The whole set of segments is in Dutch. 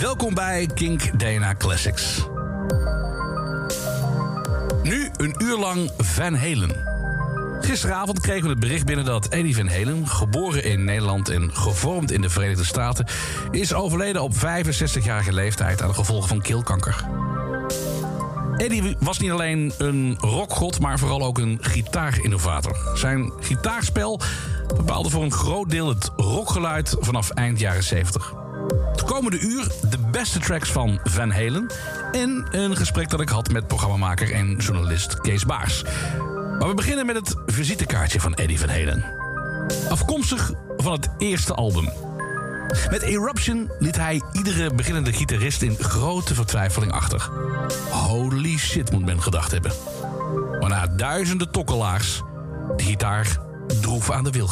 Welkom bij Kink DNA Classics. Nu een uur lang Van Halen. Gisteravond kregen we het bericht binnen dat Eddie Van Halen, geboren in Nederland en gevormd in de Verenigde Staten, is overleden op 65-jarige leeftijd aan de gevolgen van keelkanker. Eddie was niet alleen een rockgod, maar vooral ook een gitaarinnovator. Zijn gitaarspel bepaalde voor een groot deel het rockgeluid vanaf eind jaren 70. Komende uur de beste tracks van Van Halen... en een gesprek dat ik had met programmamaker en journalist Kees Baars. Maar we beginnen met het visitekaartje van Eddie Van Halen. Afkomstig van het eerste album. Met Eruption liet hij iedere beginnende gitarist in grote vertwijfeling achter. Holy shit, moet men gedacht hebben. Maar na duizenden tokkelaars, de gitaar droef aan de wil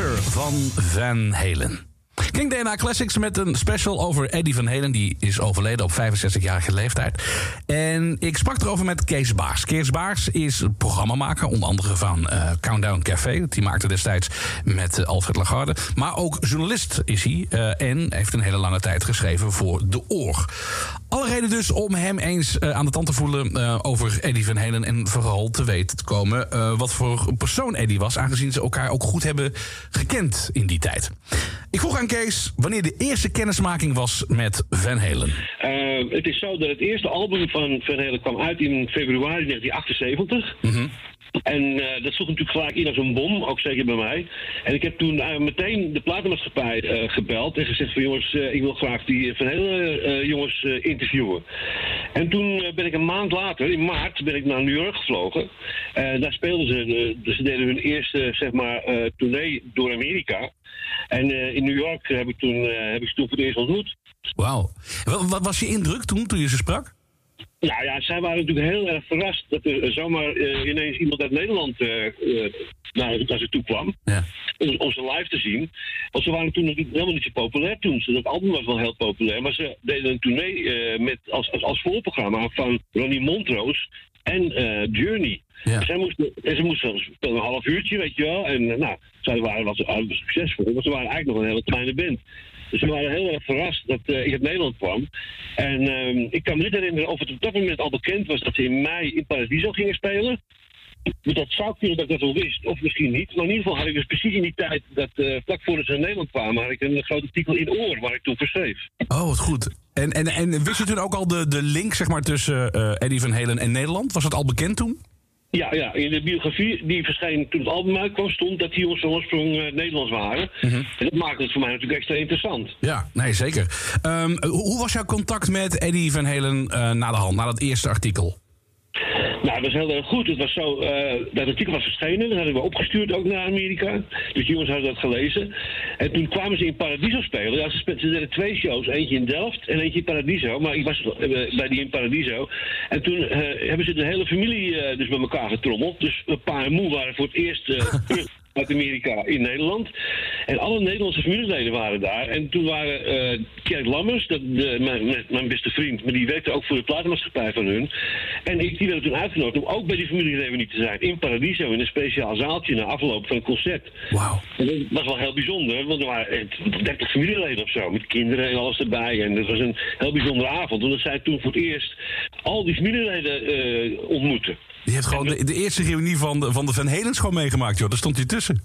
van Van Halen. King DNA Classics met een special over Eddie Van Halen. Die is overleden op 65-jarige leeftijd. En ik sprak erover met Kees Baars. Kees Baars is programmamaker, onder andere van eh, Countdown Café. Die maakte destijds met eh, Alfred Lagarde. Maar ook journalist is hij. eh, en heeft een hele lange tijd geschreven voor De Oor. Alle reden dus om hem eens eh, aan de tand te voelen eh, over Eddie Van Halen. En vooral te weten te komen eh, wat voor persoon Eddie was. Aangezien ze elkaar ook goed hebben gekend in die tijd. Ik vroeg aan Kees wanneer de eerste kennismaking was met Van Halen. Het is zo dat het eerste album van Van Halen kwam uit in februari 1978. En eh, dat sloeg natuurlijk gelijk in als een bom, ook zeker bij mij. En ik heb toen eh, meteen de platenmaatschappij eh, gebeld en gezegd van jongens, ik wil graag die Van Halen eh, jongens interviewen. En toen ben ik een maand later, in maart, ben ik naar New York gevlogen. En daar speelden ze, dus ze deden hun eerste zeg maar tournee door Amerika. En in New York heb ik, toen, heb ik ze toen voor het eerst ontmoet. Wauw. Wat was je indruk toen, toen je ze sprak? Nou ja, zij waren natuurlijk heel erg verrast dat er zomaar eh, ineens iemand uit Nederland eh, eh, naar, naar ze toe kwam. Ja. Om, om ze live te zien. Want ze waren toen nog niet, helemaal niet zo populair toen. Dat album was wel heel populair. Maar ze deden een tournee met, als, als, als voorprogramma van Ronnie Montrose en Journey. Ja. Zij moesten, en ze moesten spelen een half uurtje, weet je wel. En nou, zij waren wat succesvol, maar ze waren eigenlijk nog een hele kleine band. Dus we waren heel erg verrast dat eh, ik uit Nederland kwam. En ehm, ik kan me niet herinneren of het op dat moment al bekend was dat ze in mei in Paradiso gingen spelen. Dus dat zou kunnen dat ik dat wel wist, of misschien niet. Maar in ieder geval had ik dus precies in die tijd, dat eh, vlak voordat ze naar Nederland kwamen, had ik een groot artikel in Oor waar ik toen voor schreef. Oh, wat goed. En, en, en wist je toen ook al de, de link zeg maar, tussen eh, Eddie Van Halen en Nederland? Was dat al bekend toen? Ja, ja, in de biografie die verscheen toen het album uitkwam, stond dat die jongens van oorsprong eh, Nederlands waren. En dat maakte het voor mij natuurlijk extra interessant. Ja, nee, zeker. Ehm, hoe was jouw contact met Eddie Van Halen eh, na de hand, na dat eerste artikel? Nou, dat was heel erg goed. Het was zo, eh, dat artikel was verschenen, dat hadden we opgestuurd ook naar Amerika. Dus jongens hadden dat gelezen. En toen kwamen ze in Paradiso spelen. Ja, ze, deden twee shows, eentje in Delft en eentje in Paradiso. Maar ik was eh, bij die in Paradiso. En toen eh, hebben ze de hele familie dus bij elkaar getrommeld. Dus pa en moe waren voor het eerst uit Amerika in Nederland. En alle Nederlandse familieleden waren daar. En toen waren eh Kjeld Lammers, dat, de, mijn, mijn- beste vriend, maar die werkte ook voor de platenmaatschappij van hun. En ik, die werden toen uitgenodigd om ook bij die familiereunie te zijn. In Paradiso, in een speciaal zaaltje na afloop van een concert. Wauw. Dat was wel heel bijzonder, want er waren eh, 30 familieleden of zo, met kinderen en alles erbij. En dat was een heel bijzondere avond, omdat zij toen voor het eerst al die familieleden eh ontmoetten. Die heeft gewoon de, de eerste reunie van de, van de Van Halens gewoon meegemaakt, joh. Daar stond hij tussen.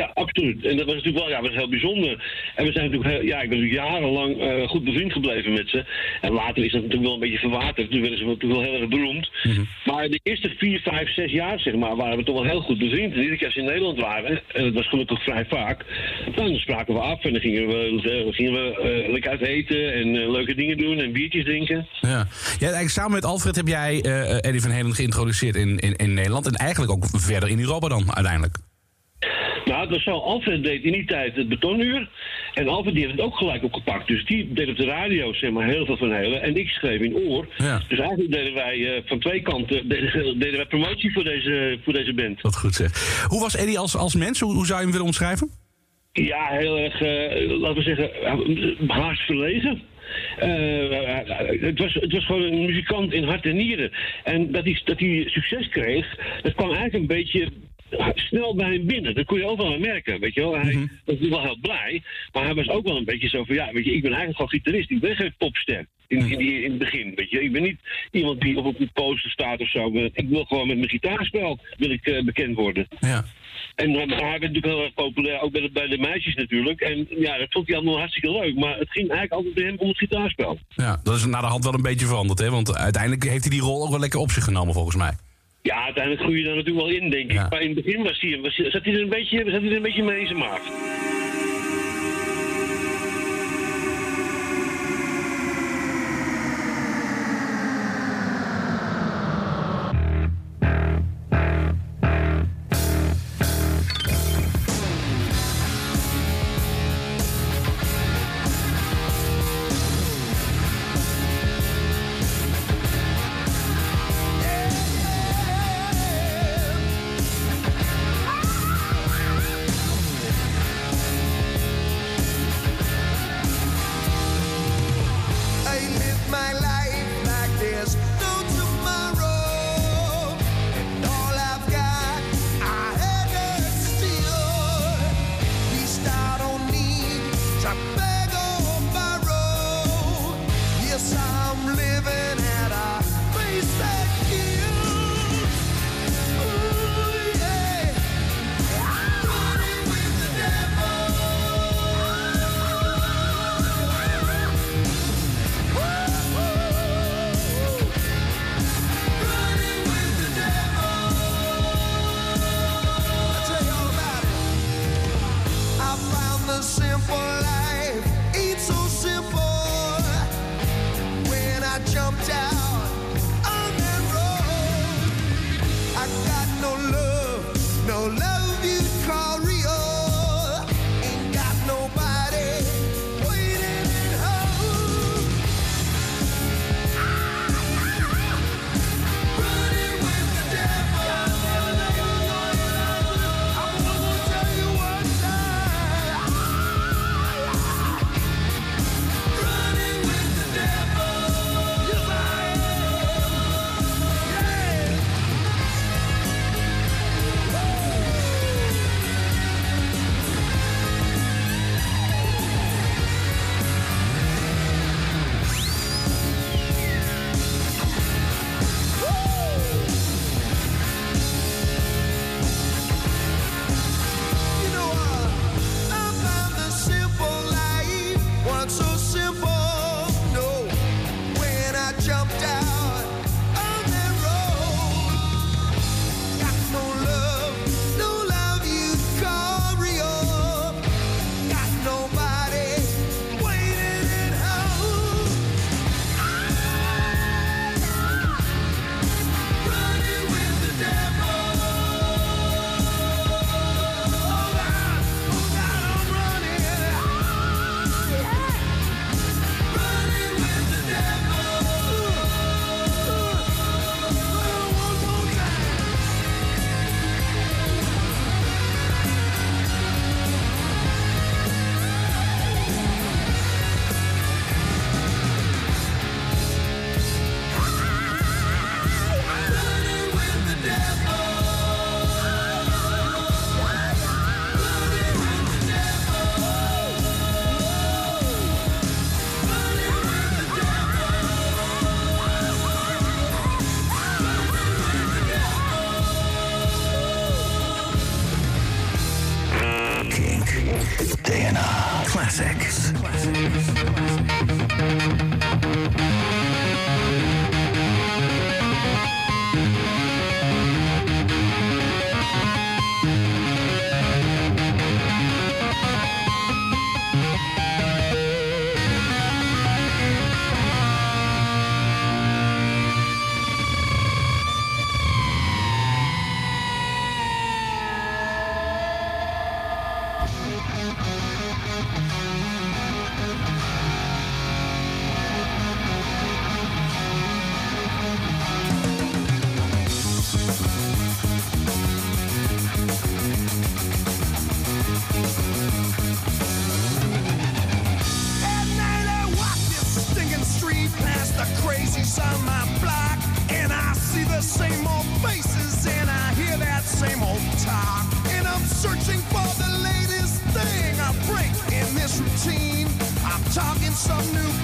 Ja, absoluut. En dat was natuurlijk wel ja, was heel bijzonder. En we zijn natuurlijk, heel- ja, ik ben natuurlijk jarenlang eh, goed bevriend gebleven met ze. En later is dat natuurlijk wel een beetje verwaterd. Toen werden ze natuurlijk wel heel erg beroemd. Maar de eerste vier, vijf, zes jaar, zeg maar, waren we toch wel heel goed bevriend. En iedere keer als ze in Nederland waren, en dat was gelukkig vrij vaak, dan spraken we af en dan gingen we, eh, gingen we eh, lekker uit eten en leuke dingen doen en biertjes drinken. Ja. ja, eigenlijk samen met Alfred heb jij Eddie Van Halen geïntroduceerd in, in, in Nederland. En eigenlijk ook verder in Europa dan uiteindelijk. Nou, het was zo. Alfred deed in die tijd het betonuur. En Alfred die heeft het ook gelijk opgepakt. Dus die deed op de radio zeg maar, heel veel van Helen. En ik schreef in oor. Ja. Dus eigenlijk deden wij eh, van twee kanten deden, deden wij promotie voor deze, voor deze band. Wat goed zeg. Hoe was Eddie als, als mens? Hoe, hoe zou je hem willen omschrijven? Ja, heel erg, eh, laten we zeggen, eh, haast verlegen. Het, was, het was gewoon een muzikant in hart en nieren. En dat hij, dat hij succes kreeg, dat kwam eigenlijk een beetje snel bij hem binnen. Dat kon je overal aan merken, weet je wel. Hij was natuurlijk wel heel blij, maar hij was ook wel een beetje zo van... ja, weet je, ik ben eigenlijk gewoon gitarist, ik ben geen popster. In, in, die, in het begin, weet je. Ik ben niet iemand die op een poster staat of zo. Ik wil gewoon met mijn gitaarspel wil ik, eh, bekend worden. Ja. En eh, hij werd natuurlijk heel erg populair, ook bij de, bij de meisjes natuurlijk. En ja, dat vond hij allemaal hartstikke leuk. Maar het ging eigenlijk altijd bij hem om het gitaarspel. ja, dat is na de hand wel een beetje veranderd, hè? Want uiteindelijk heeft hij die rol ook wel lekker op zich genomen, volgens mij. Ja, uiteindelijk groei je daar natuurlijk wel in, denk ik. Ja. Maar in het begin was hij, was hij, zat, hij er een beetje, zat hij er een beetje mee in zijn maag.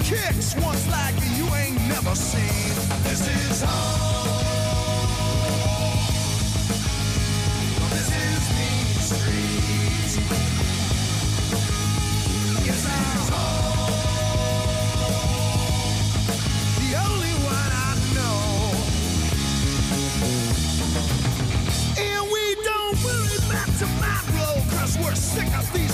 Kicks, ones like you ain't never seen. This is home. This is Main Street. Yes, I'm home. The only one I know. And we don't worry about tomorrow, cause we're sick of these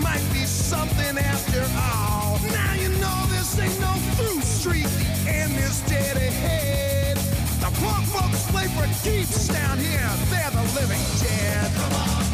might be something after all. Now you know this ain't no through street, the end is dead ahead. The poor folks play for keeps down here, they're the living dead.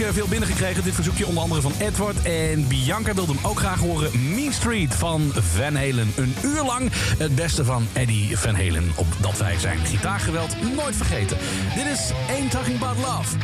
Eh, veel binnengekregen. Dit verzoekje onder andere van Edward. En Bianca wilde hem ook graag horen. Mean Street van Van Halen. Een uur lang het beste van Eddie Van Halen. Opdat wij zijn gitaargeweld nooit vergeten. Dit is Ain't Talking About Love.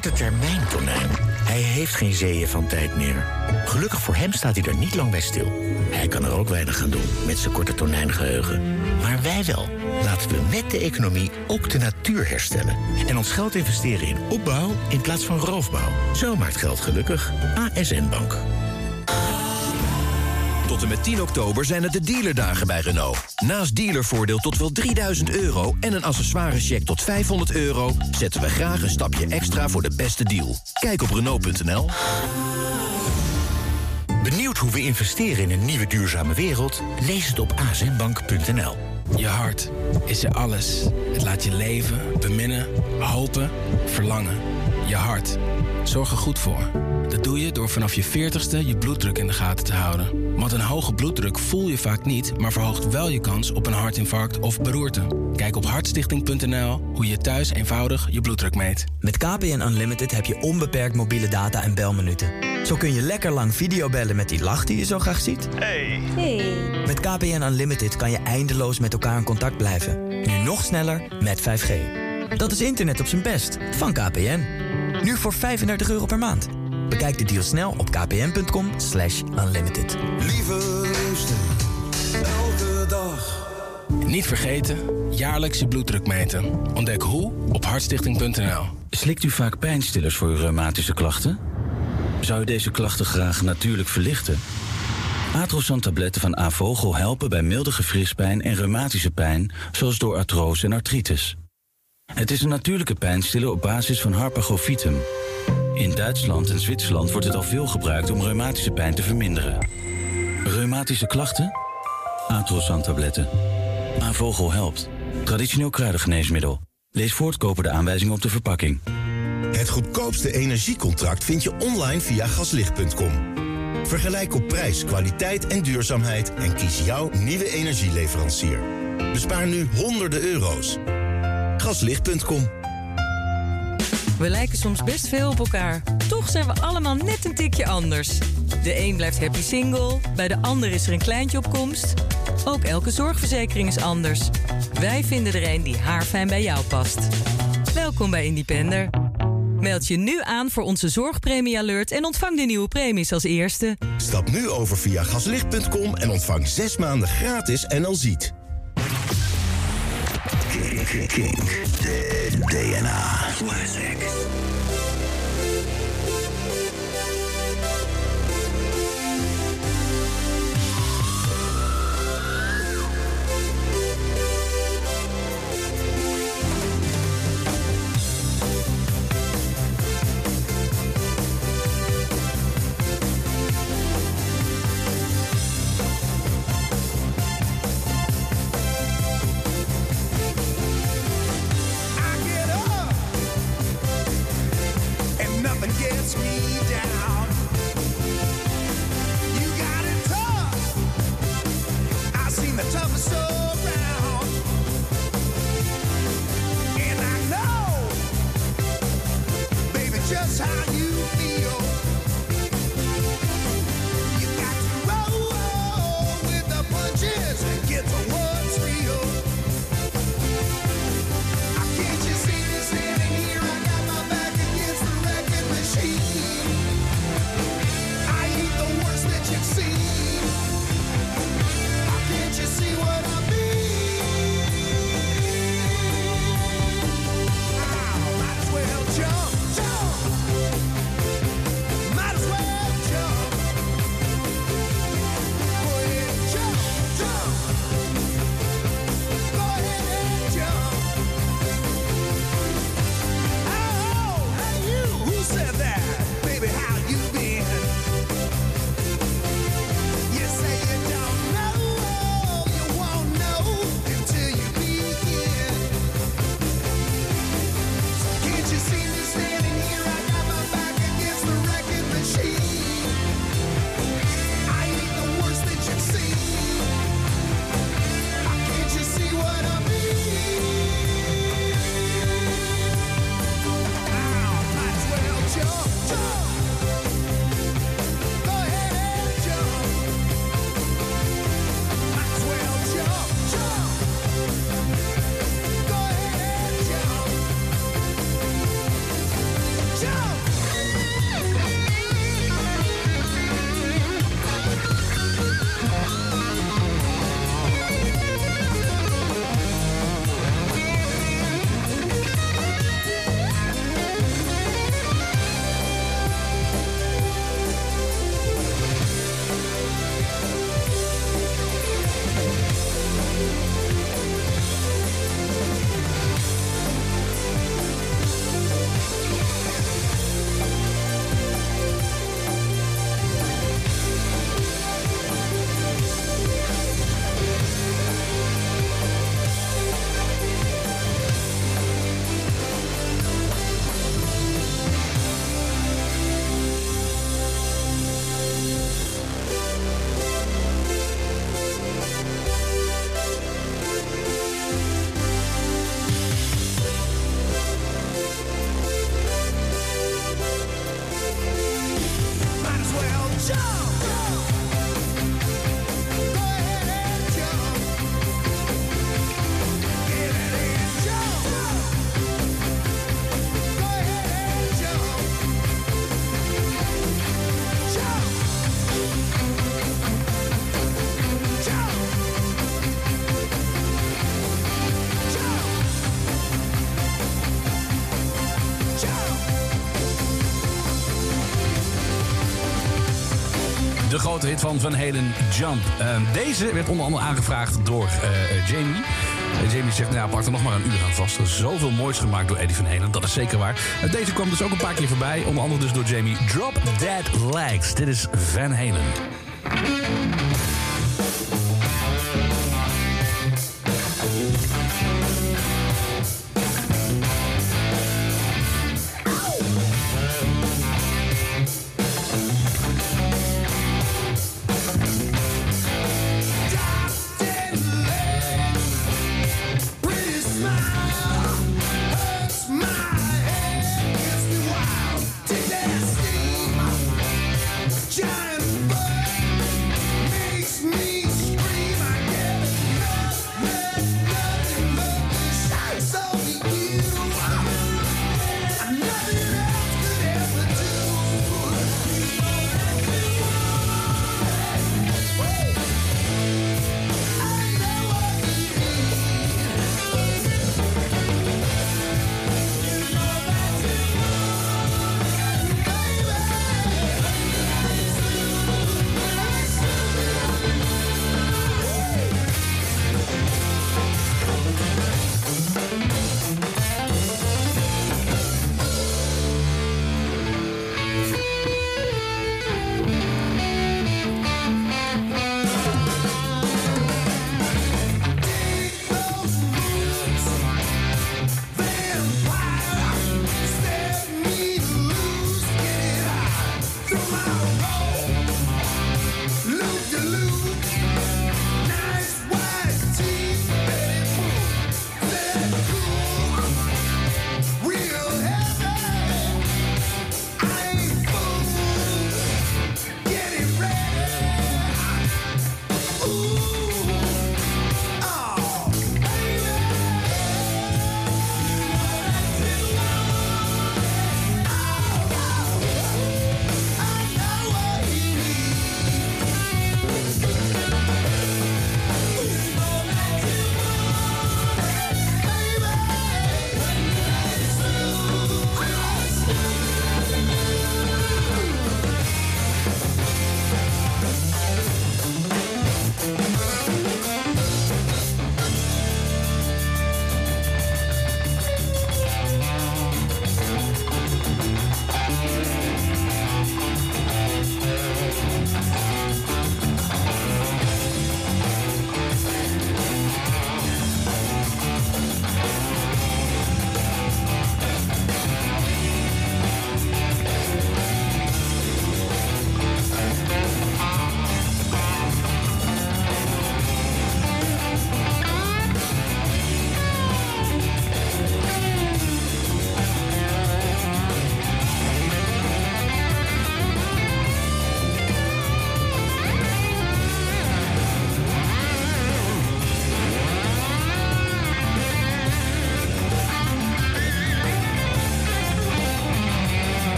Korte termijn. Hij heeft geen zeeën van tijd meer. Gelukkig voor hem staat hij er niet lang bij stil. Hij kan er ook weinig aan doen met zijn korte tonijngeheugen. Maar wij wel. Laten we met de economie ook de natuur herstellen. En ons geld investeren in opbouw in plaats van roofbouw. Zo maakt geld gelukkig. ASN Bank. Tot en met 10 oktober zijn het de dealerdagen bij Renault. Naast dealervoordeel tot wel 3000 euro en een accessoirecheck tot 500 euro... zetten we graag een stapje extra voor de beste deal. Kijk op Renault.nl. Benieuwd hoe we investeren in een nieuwe duurzame wereld? Lees het op asnbank.nl. Je hart is je alles. Het laat je leven, beminnen, hopen, verlangen. Je hart. Zorg er goed voor. Dat doe je door vanaf je 40ste je bloeddruk in de gaten te houden. Want een hoge bloeddruk voel je vaak niet, maar verhoogt wel je kans op een hartinfarct of beroerte. Kijk op hartstichting.nl hoe je thuis eenvoudig je bloeddruk meet. Met KPN Unlimited heb je onbeperkt mobiele data en belminuten. Zo kun je lekker lang videobellen met die lach die je zo graag ziet. Met KPN Unlimited kan je eindeloos met elkaar in contact blijven. Nu nog sneller met 5G. Dat is internet op zijn best van KPN. Nu voor 35 euro per maand. Bekijk de deal snel op kpn.com slash unlimited. Lieve liefste, elke dag. Niet vergeten, jaarlijks je bloeddruk meten. Ontdek hoe op hartstichting.nl. Slikt u vaak pijnstillers voor uw reumatische klachten? Zou u deze klachten graag natuurlijk verlichten? Atrosan tabletten van Avogel helpen bij milde gewrichtspijn en reumatische pijn, zoals door artrose en artritis. Het is een natuurlijke pijnstiller op basis van Harpagofitum. In Duitsland en Zwitserland wordt het al veel gebruikt om reumatische pijn te verminderen. Reumatische klachten? Atrosan tabletten. Avogel helpt. Traditioneel kruidengeneesmiddel. Lees voortkoper de aanwijzingen op de verpakking. Het goedkoopste energiecontract vind je online via gaslicht.com. Vergelijk op prijs, kwaliteit en duurzaamheid en kies jouw nieuwe energieleverancier. Bespaar nu honderden euro's. Gaslicht.com. We lijken soms best veel op elkaar. Toch zijn we allemaal net een tikje anders. De een blijft happy single, bij de ander is er een kleintje op komst. Ook elke zorgverzekering is anders. Wij vinden er een die haarfijn bij jou past. Welkom bij Independer. Meld je nu aan voor onze zorgpremie alert en ontvang de nieuwe premies als eerste. Stap nu over via gaslicht.com en ontvang zes maanden gratis en al ziet. Kink. King, King. DNA Classic. Dit hit van Van Halen, Jump. Ehm, deze werd onder andere aangevraagd door eh, eh, Jamie. Jamie zegt, nou ja, pak er nog maar een uur aan vast. Er is zoveel moois gemaakt door Eddie Van Halen, dat is zeker waar. Eh, deze kwam dus ook een paar keer voorbij, onder andere dus door Jamie. Drop Dead Legs, dit is Van Halen.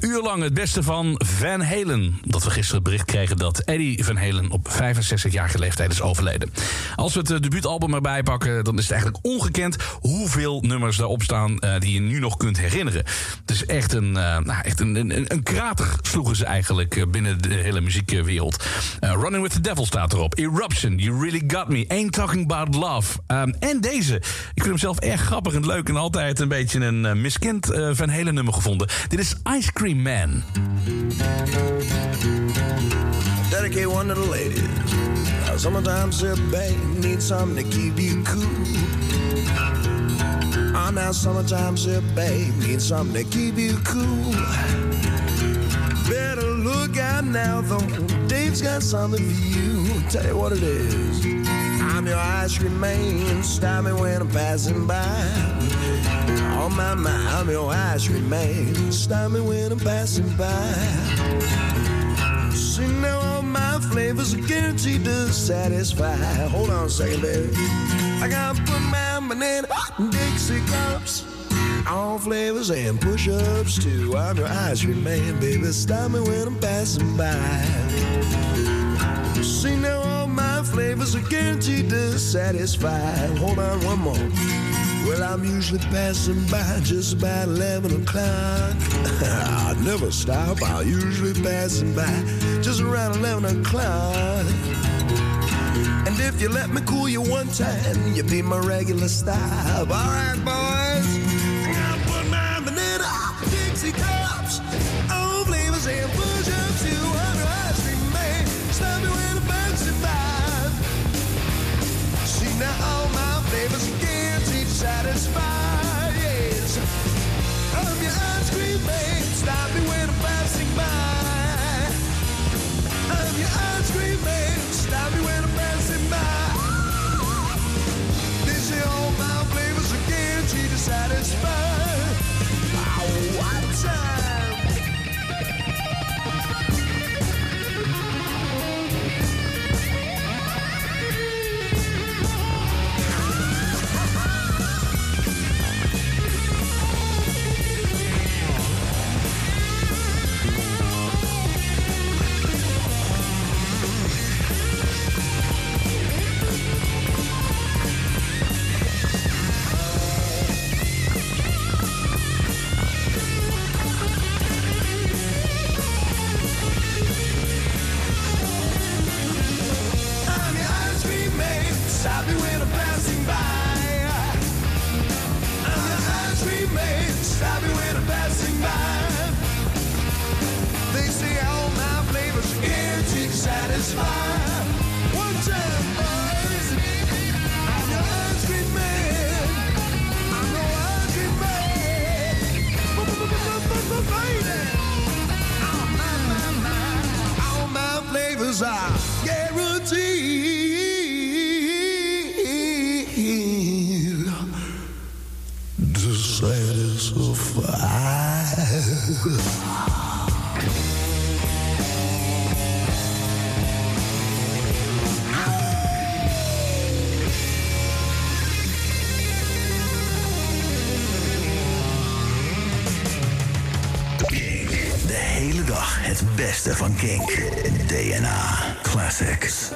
Uur lang het beste van Van Halen. Dat we gisteren het bericht kregen dat Eddie Van Halen op 65-jarige leeftijd is overleden. Als we het eh, debuutalbum erbij pakken, dan is het eigenlijk ongekend hoeveel nummers daarop staan eh, die je nu nog kunt herinneren. Het is echt een, eh, nou, echt een, een, een krater sloegen ze eigenlijk binnen de hele muziekwereld. Running with the Devil staat erop. Eruption, You Really Got Me. Ain't Talking About Love. Ehm, en deze. Ik vind hem zelf erg grappig en leuk en altijd een beetje een miskend Van Halen nummer gevonden. Dit is Ice Cream Man. Dedicate one to the ladies. Uh, Sometimes a babe needs something to keep you cool. Oh, now sometimes a babe needs something to keep you cool. Better look out now, though. Dave's got something for you. Tell you what it is. I'm your ice cream man. Stop me when I'm passing by. On my mind, your man. Stop me when I'm passing by. See now all my flavors are guaranteed to satisfy. Hold on a second, baby. I gotta put my banana and Dixie cups. All flavors and push-ups too. I'm your cream man, baby. Stop me when I'm passing by. See now all my flavors are guaranteed to satisfy. Hold on one more. Well, I'm usually passing by just about 11 o'clock. I never stop, I'm usually passing by just around 11 o'clock. And if you let me cool you one time, you'll be my regular stop. All right, boys. Het beste van Kink. DNA Classics.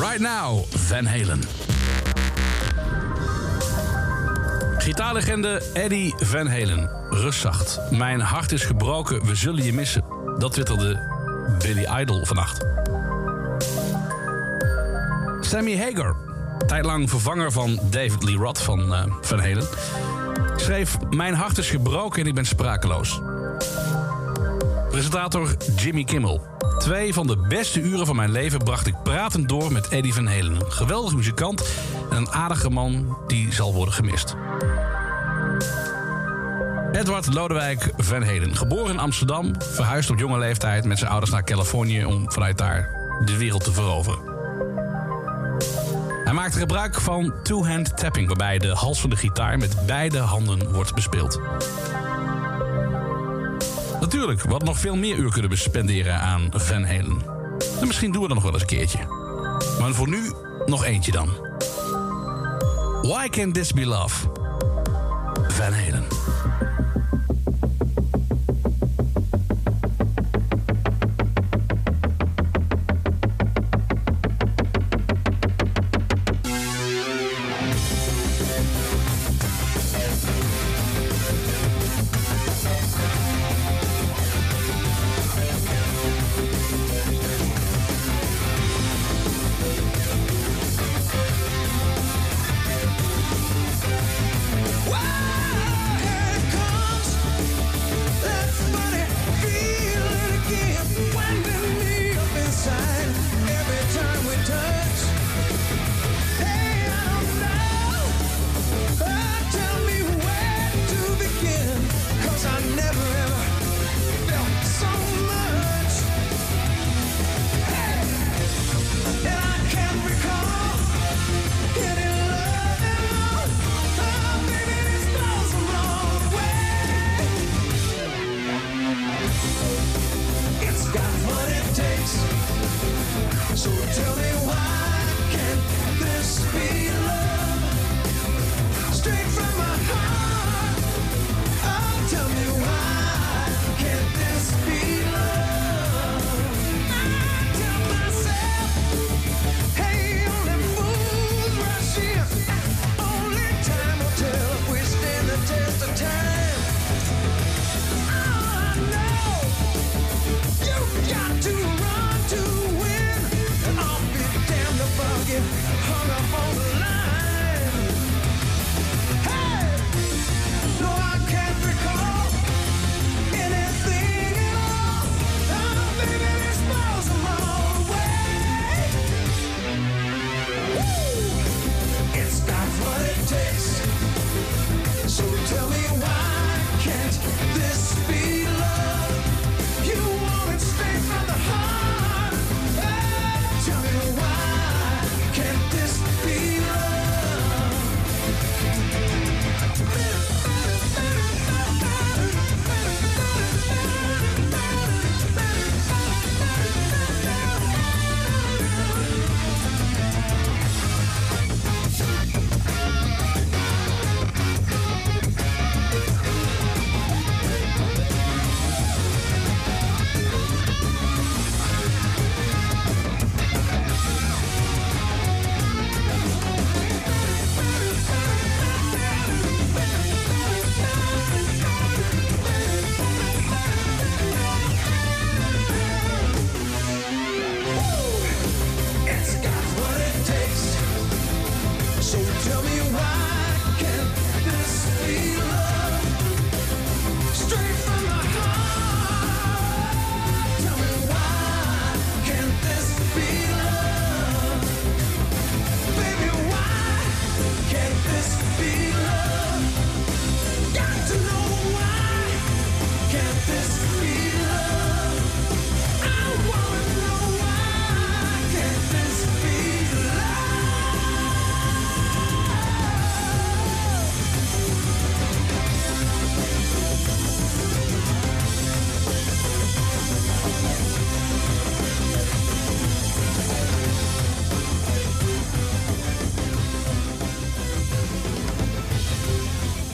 Right Now, Van Halen. Gitaarlegende Eddie Van Halen. Rustzacht. Mijn hart is gebroken, we zullen je missen. Dat twitterde Billy Idol vannacht. Sammy Hagar, tijdlang vervanger van David Lee Roth van eh, Van Halen... schreef... Mijn hart is gebroken en ik ben sprakeloos. Presentator Jimmy Kimmel. Twee van de beste uren van mijn leven bracht ik pratend door met Eddie Van Halen. Een geweldige muzikant en een aardige man die zal worden gemist. Edward Lodewijk Van Halen. Geboren in Amsterdam, verhuisd op jonge leeftijd met zijn ouders naar Californië om vanuit daar de wereld te veroveren. Hij maakte gebruik van two-hand tapping, waarbij de hals van de gitaar met beide handen wordt bespeeld. Natuurlijk, hadden nog veel meer uur kunnen spenderen aan Van Halen. En misschien doen we dat nog wel eens een keertje. Maar voor nu nog eentje dan. Why Can't This Be Love? Van Halen.